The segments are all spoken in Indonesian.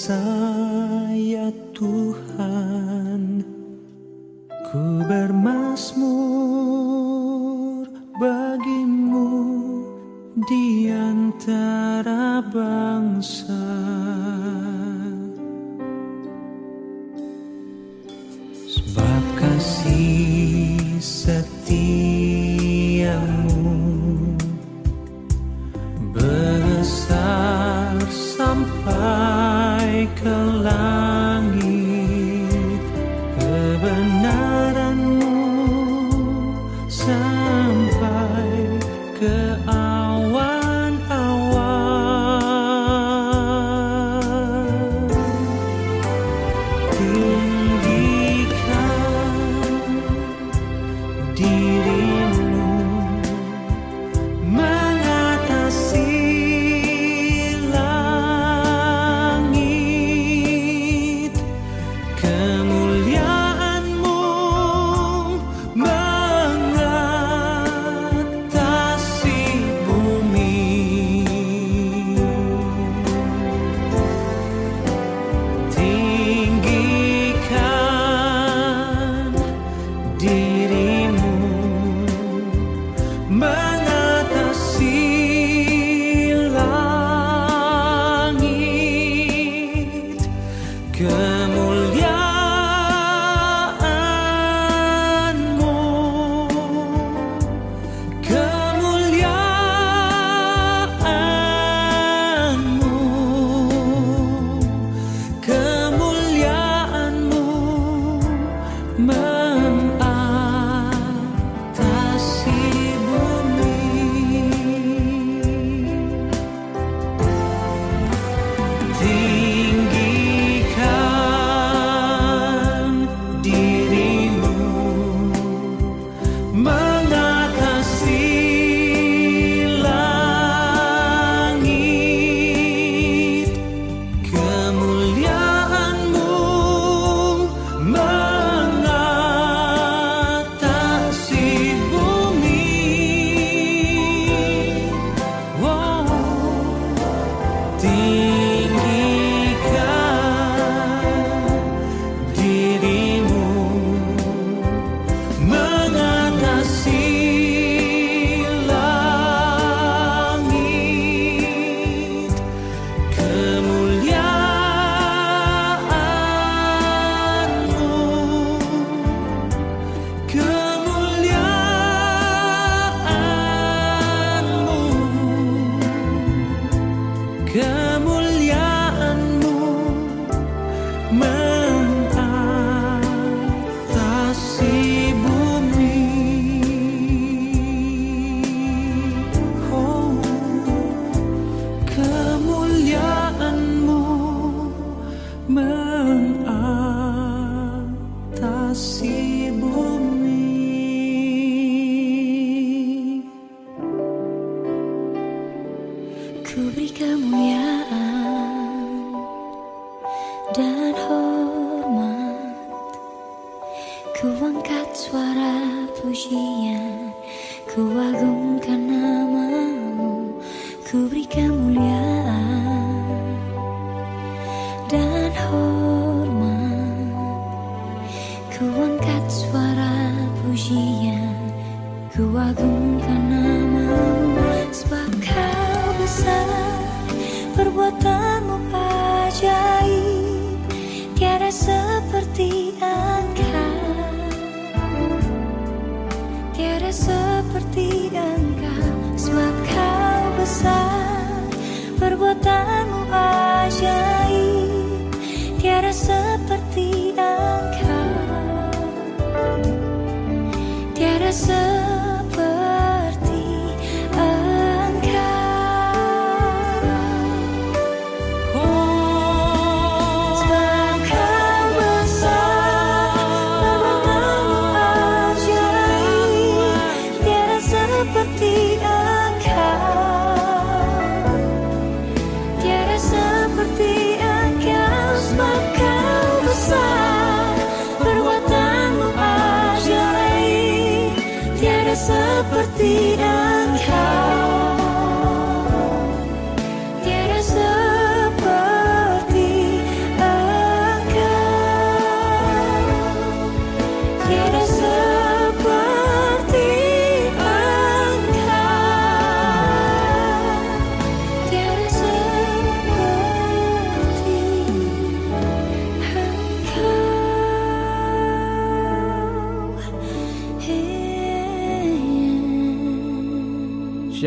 sun. kemuliaan dan hormat. Kuangkat suara pujian ajaib Tiada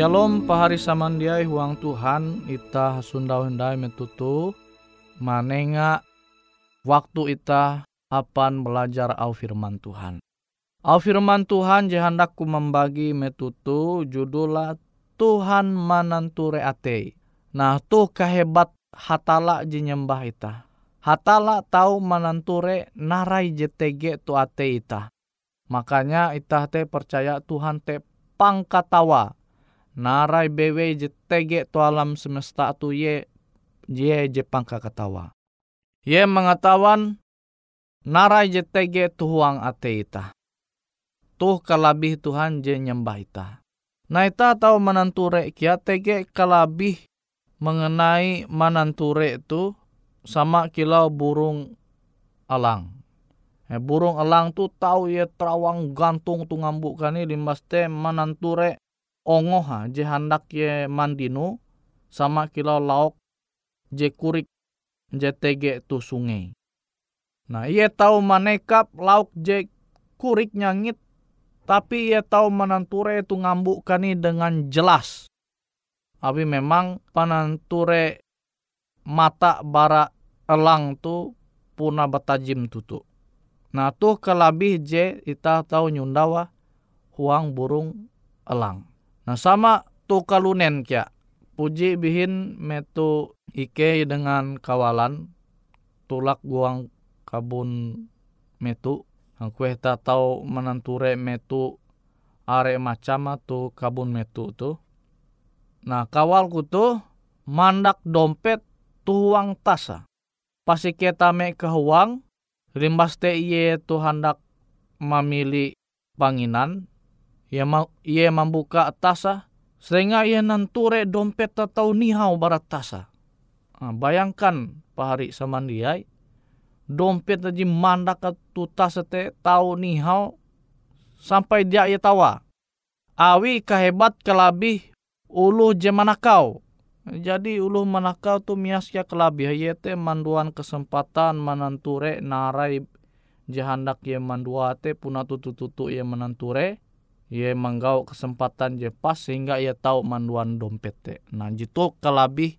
Shalom pahari samandiai huang Tuhan ita sundau hendai metutu manenga waktu ita apan belajar au firman Tuhan. Au firman Tuhan jehandakku membagi metutu judullah Tuhan mananture ate. Nah tuh kehebat hatala jinyembah ita. Hatala tahu mananture narai JTG tu ate ita. Makanya ita te percaya Tuhan te pangkatawa narai bewe je tege tu alam semesta tu ye ye je pangka katawa. Ye mengatakan narai je tege tu huang ate ita. Tuh kalabih Tuhan je nyembah ita. Nah ita tahu mananture kia tege kalabih mengenai mananture itu sama kilau burung alang. Eh, burung elang tu tahu ye terawang gantung tu ngambuk kani limbas te mananture ongoh ha je handak ye mandinu sama kilau lauk je kurik je tege tu sungai. Nah ia tahu manekap lauk je kurik nyangit tapi ia tahu mananture tu ngambuk kani dengan jelas. Tapi memang pananture mata bara elang tu puna batajim tutu. Nah tuh kelabih je ita tahu nyundawa huang burung elang. Nah sama tu kalunen kia. Puji bihin metu ike dengan kawalan tulak guang kabun metu. Kue ta tahu menanture metu are macam tu kabun metu tu. Nah kawalku tu mandak dompet tuang tasa. Pasi kita me huang, rimbas te iye tu hendak memilih panginan, ia, ma ia membuka tasa, sehingga ia nanture dompet atau nihau barat tasa. Nah, bayangkan pahari samandiai, dompet aja mandak tu tasa te tahu nihau sampai dia ia tawa. Awi kehebat kelabih ulu je manakau. Jadi ulu manakau tu miasnya kelabih ye te manduan kesempatan mananture narai jahandak ye mandua te puna tutu tutu ye mananture ye manggau kesempatan je pas sehingga ye tahu manduan dompet. Nah jitu kelabih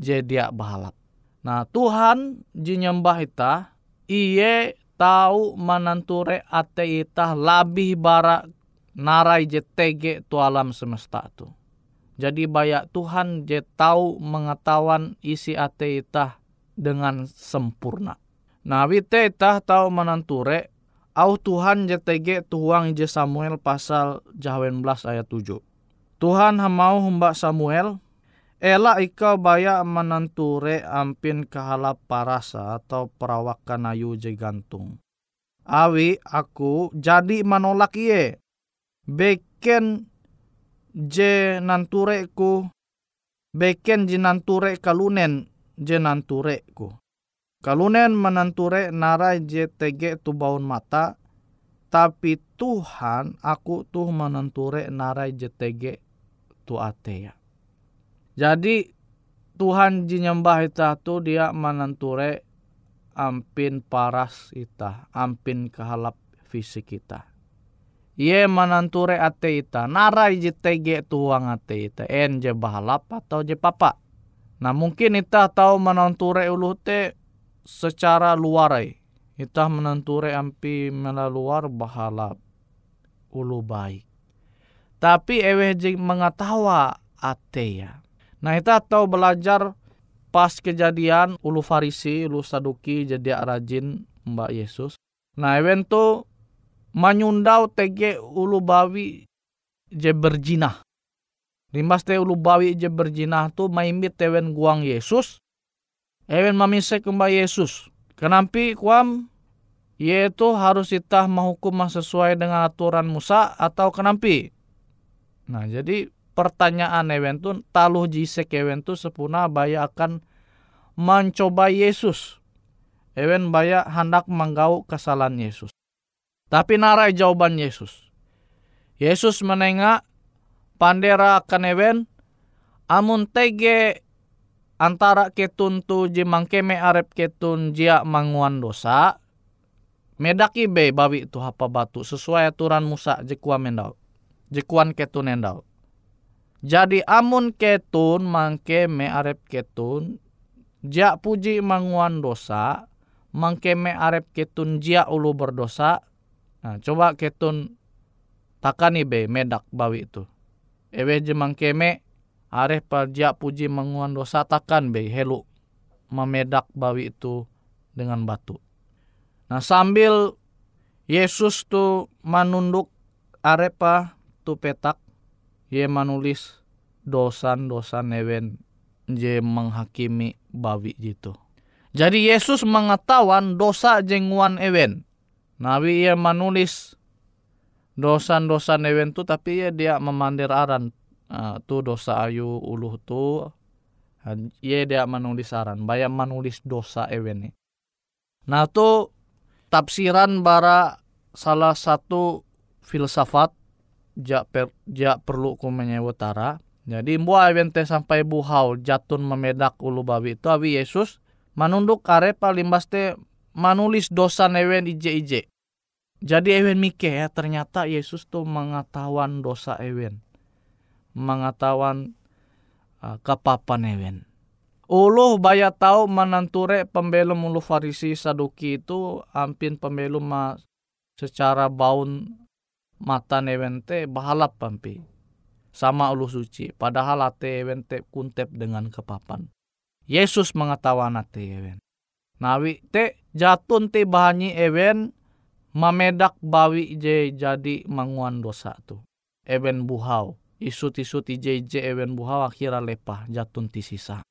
je dia bahalap. Nah Tuhan ji nyembah ita iye tahu mananture ate ita labih bara narai je tege tu alam semesta tu. Jadi bayak Tuhan je tahu mengetahuan isi ate ita dengan sempurna. Nah wite ita tahu menanture au Tuhan je tege tuang je Samuel pasal jawen belas ayat 7. Tuhan hamau hamba Samuel Ela ikau baya menanture ampin kahalap parasa atau perawakan ayu je gantung. Awi aku jadi manolak iye. Beken je nanture ku beken je nanture kalunen je nanture ku. Kalunen menanture narai je tege tu baun mata tapi Tuhan aku tuh menanture narai je tege tu atea. Jadi Tuhan jinyembah ita tu dia mananture ampin paras ita, ampin kehalap fisik kita. Ye mananture ate ita, narai je tege tuang ate ita, en je bahalap atau je papa. Nah mungkin ita tahu mananture ulu te secara luarai. Ita menanture ampi melaluar bahalap ulu baik. Tapi ewe je mengetawa ate ya. Nah ita tahu belajar pas kejadian ulu farisi, ulu saduki jadi rajin mbak Yesus. Nah ewen tu manyundau tege ulu bawi je berjinah. Limbas te ulu bawi je berjinah tu maimbit ewen guang Yesus. Ewen mamisek mbak Yesus. Kenampi kuam yaitu harus itah menghukum sesuai dengan aturan Musa atau kenampi. Nah jadi pertanyaan ewen tu taluh jisek ewen tu sepuna baya akan mencoba Yesus. Ewen baya hendak menggau kesalahan Yesus. Tapi narai jawaban Yesus. Yesus menengah pandera akan ewen amun tege antara ketun tu jimangkeme arep ketun jia manguan dosa medaki be bawi tu hapa batu sesuai aturan Musa jekuan mendau jekuan ketun endau. Jadi amun ketun mangke me arep ketun ja puji manguan dosa mangke me arep ketun jia ulu berdosa nah coba ketun takani be medak bawi itu ewe je mangke arep ja puji manguan dosa takan be helu memedak bawi itu dengan batu nah sambil Yesus tu manunduk arepa tu petak ye manulis dosan-dosan newen je menghakimi bawi gitu. Jadi Yesus mengetahuan dosa jenguan ewen. Nabi ia menulis dosa-dosa ewen tu tapi ia dia memandir aran uh, tu dosa ayu uluh tu ia dia menulis aran bayam menulis dosa ewen ni. Nah tu tafsiran bara salah satu filsafat ja, per, ja perlu ku menyewutara. Jadi mbua evente sampai buhau jatun memedak ulu babi itu abi Yesus manunduk karepa limbas te manulis dosa newen ije ije. Jadi ewen mike ya ternyata Yesus tuh mengetahuan dosa ewen. Mengetahuan uh, kepapan ewen. Uluh baya tahu menanture pembelum ulu farisi saduki itu ampin pembelum ma secara baun mata newente bahalap pampi sama ulu suci padahal ate wente kuntep dengan kepapan. Yesus mengetahuan ate ewen. Nawi te jatun te bahanyi ewen mamedak bawi je jadi manguan dosa tu. Ewen buhau isut isut ije ije ewen buhau akhirnya lepah jatun ti sisa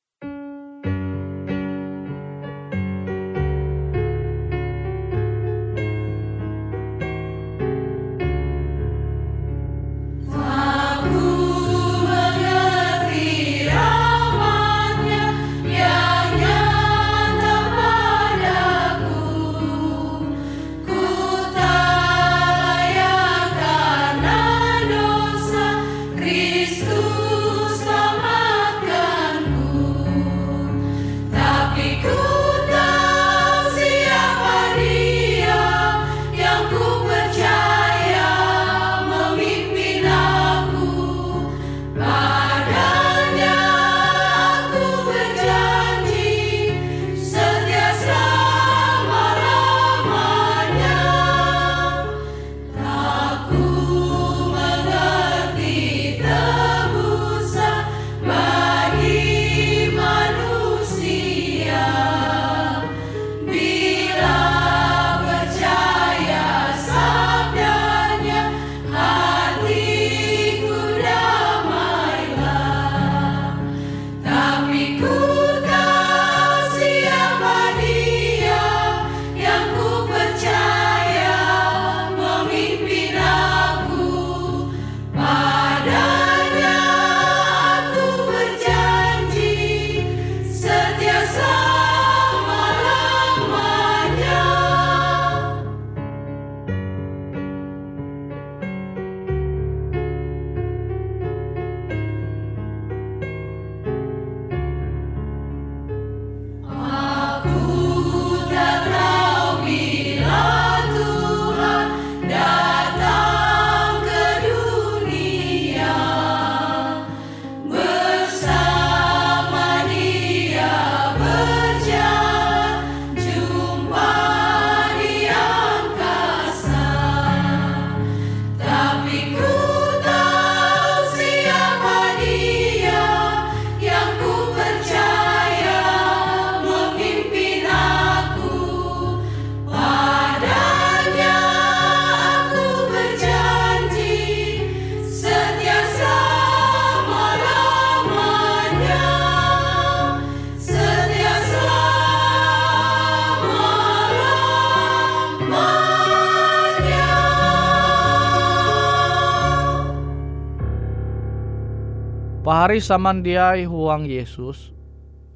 Pahari samandiai huang Yesus,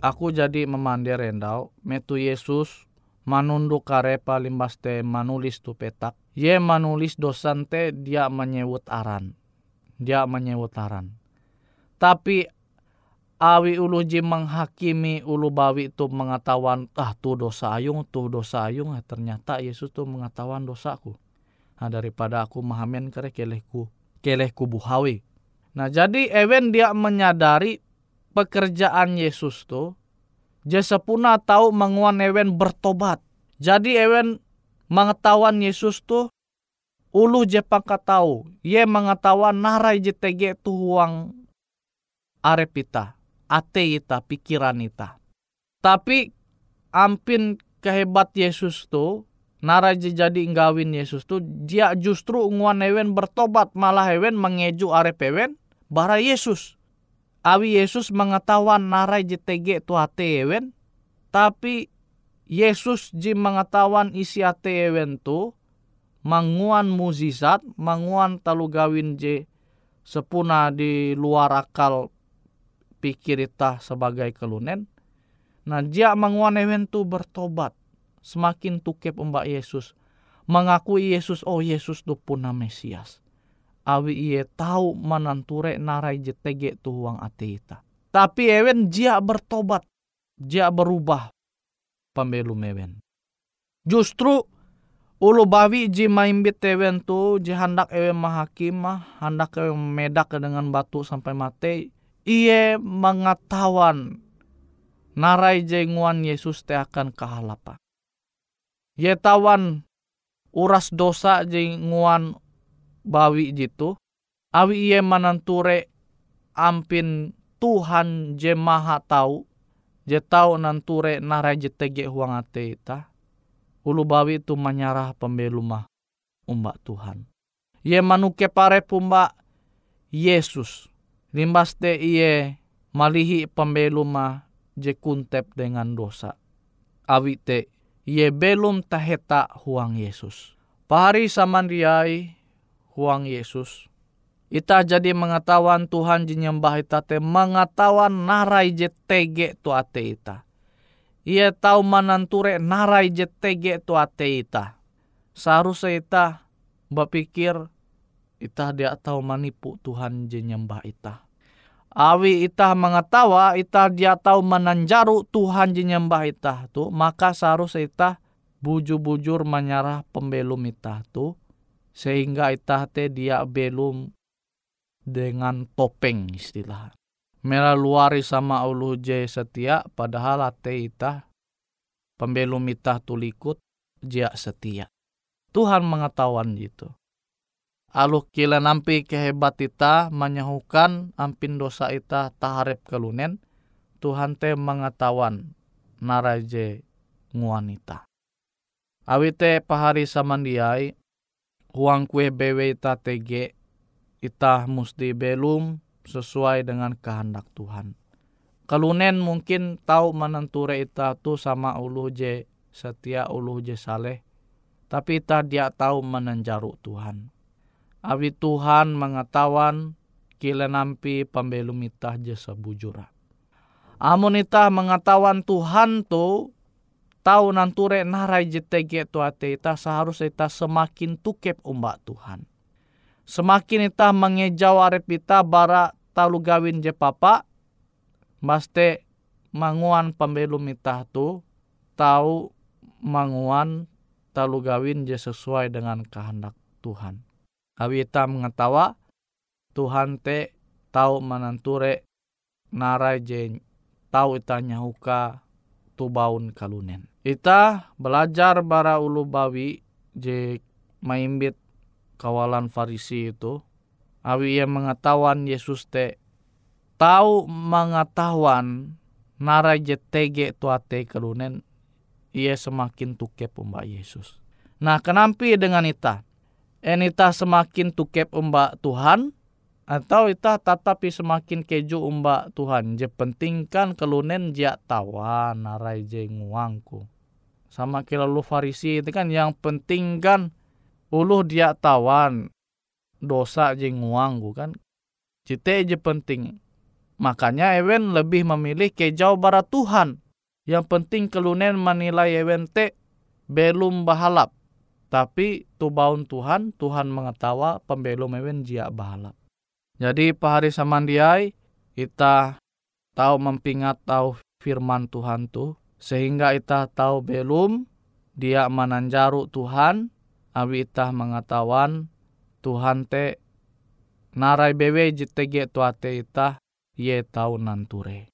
aku jadi memandi rendau, metu Yesus manunduk karepa limbas te manulis tu petak. Ye manulis dosan te dia menyewut aran. Dia menyewut aran. Tapi awi ulu ji menghakimi ulu bawi tu mengetahuan ah tu dosa ayung tu dosa ayung ah, ternyata Yesus tu mengetahuan dosaku nah, daripada aku mahamen kere kelehku kelehku buhawi nah jadi ewen dia menyadari pekerjaan Yesus tu Jesepuna tahu menguan ewen bertobat jadi ewen mengetahuan Yesus tu ulu je tahu ye mengetahuan narai JTG tu huang arepita ate ita, pikiran ita. Tapi ampin kehebat Yesus tu, naraji jadi nggawin Yesus tu, dia justru nguan hewen bertobat, malah hewen mengeju arep hewen, bara Yesus. Awi Yesus mengetahuan narai JTG tu ate hewen, tapi Yesus ji mengetahuan isi ate hewen tu, manguan muzizat, manguan talu gawin je sepuna di luar akal pikir ita sebagai kelunen. Nah dia menguan ewen tu bertobat. Semakin tukep mbak Yesus. Mengakui Yesus, oh Yesus tu puna Mesias. Awi iye tahu mananture narai jetege tu huang ate ita. Tapi ewen dia bertobat. Dia berubah pembelu mewen. Justru ulu bawi ji maimbit ewen tu ji hendak ewen mahakimah hendak ewen medak dengan batu sampai mati Ie mengetahuan narai jenguan Yesus te akan kahalapa. Ye tawan uras dosa jenguan bawi jitu. Awi iye mananture ampin Tuhan je maha tahu. Je tahu nanture narai jetege huang ate ita. Ulu bawi itu menyarah pembelumah umbak Tuhan. Ye manuke pare pumba Yesus limbas te iye malihi pembeluma je kuntep dengan dosa. Awi te iye belum taheta huang Yesus. Pahari samandiai huang Yesus. Ita jadi mengetahuan Tuhan jinyembah ita te mengetahuan narai je tege tu ate ita. Ia tahu mananture narai je tege tu ate ita. Seharusnya ita berpikir ita dia tahu manipu Tuhan jinyembah ita. Awi ita mengetawa, ita dia tahu menanjaru Tuhan jenyembah ita tu, maka seharusnya ita bujur-bujur menyerah pembelum ita tu, sehingga ita te dia belum dengan topeng istilah. Melaluari sama ulu je setia, padahal ate ita pembelum ita tulikut dia setia. Tuhan mengetahuan gitu aluh kila nampi kehebat ita menyahukan ampin dosa ita taharep kelunen Tuhan te mengetahuan naraje nguanita. Awite pahari samandiai huang kue bewe ita tege ita musti belum sesuai dengan kehendak Tuhan. Kelunen mungkin tahu menenture ita tu sama ulu je setia ulu je saleh. Tapi ita dia tahu menenjaru Tuhan awi Tuhan mengetahuan kila nampi pembelum itah jasa bujura. Amun itah mengetahuan Tuhan tu tahu nanture narai jetege tu ate ita seharus ita semakin tukep umbak Tuhan. Semakin ita mengejau arep ita bara talu gawin je papa, baste manguan pembelum ita tu tahu manguan talu gawin je sesuai dengan kehendak Tuhan awita mengetawa Tuhan te tahu mananture narai je tahu ita nyahuka tubaun kalunen. Ita belajar bara ulu bawi je maimbit kawalan farisi itu. Awi ia mengetahuan Yesus te tahu mengetahuan narai je tege tuate kalunen ia semakin tuke pemba Yesus. Nah, kenampi dengan ita? enita semakin tukep umba Tuhan atau ita tetapi semakin keju umba Tuhan je pentingkan kelunen jia tawan narai je nguangku sama kira lu farisi itu kan yang penting kan uluh dia tawan dosa je nguangku kan cite je penting Makanya Ewen lebih memilih ke jauh barat Tuhan. Yang penting kelunen menilai Ewen te belum bahalap. Tapi tu baun Tuhan, Tuhan mengetawa pembelum Ewen jia bahalap. Jadi pahari samandiai, kita tahu mempingat tahu firman Tuhan tu sehingga kita tahu belum dia menanjaru Tuhan awi itah mengetahuan Tuhan te narai bewe jitege tuate itah ye tahu nanture.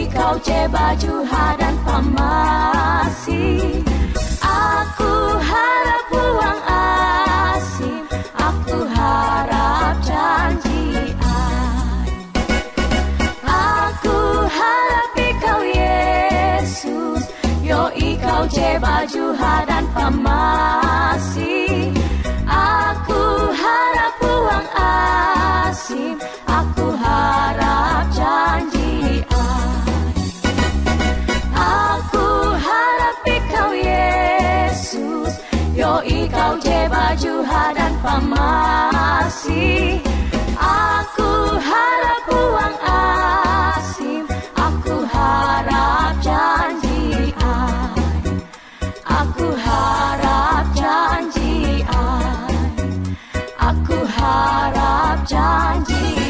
Je baju dan pamasi. Aku harap uang asin Aku harap janjian. Aku harap ikau Yesus. Yo ikau je baju dan pamasi. Aku harap uang asin je baju dan pamasi Aku harap uang asin Aku harap janjian Aku harap janjian Aku harap janjian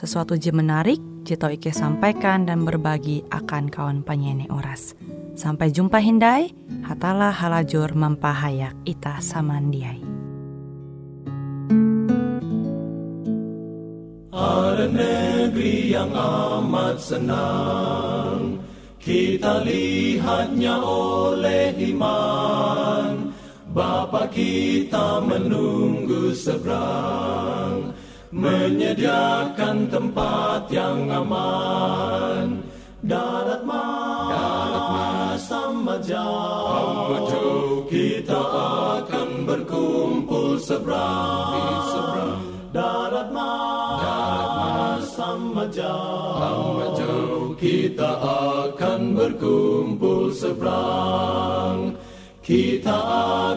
sesuatu je menarik, je tau Ike sampaikan dan berbagi akan kawan penyanyi Uras. Sampai jumpa Hindai, hatalah halajur mempahayak ita samandiai. Ada negeri yang amat senang Kita lihatnya oleh iman Bapa kita menunggu seberang Menyediakan tempat yang aman. Darat mas, jauh. Kita akan berkumpul seberang Darat mas, jauh. Kita akan berkumpul seberang Kita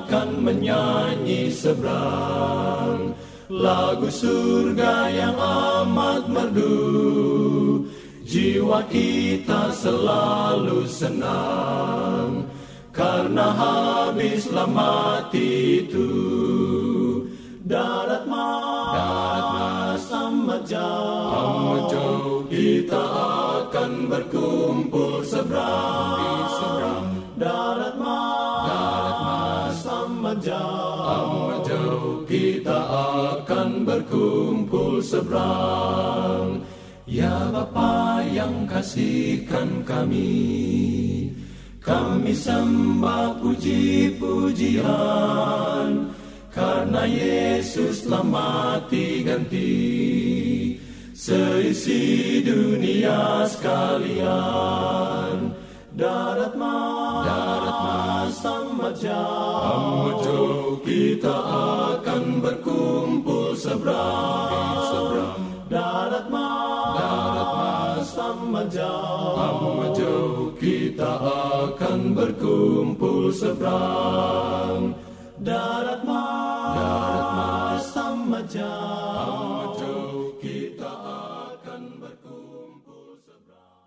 akan menyanyi seberang Lagu surga yang amat merdu. Jiwa kita selalu senang Karena habislah mati itu. Darat mas, sama jauh Kita akan berkumpul sama jauh Kita akan berkumpul seberang. Ya Bapa yang kasihkan kami Kami sembah puji-pujian. Karena Yesus telah mati ganti Seisi dunia sekalian. Darat mas, darat mas sama jauh Kita akan berkumpul seberang Darat mas, darat mas jauh Kita akan berkumpul seberang Darat mas, darat mas jauh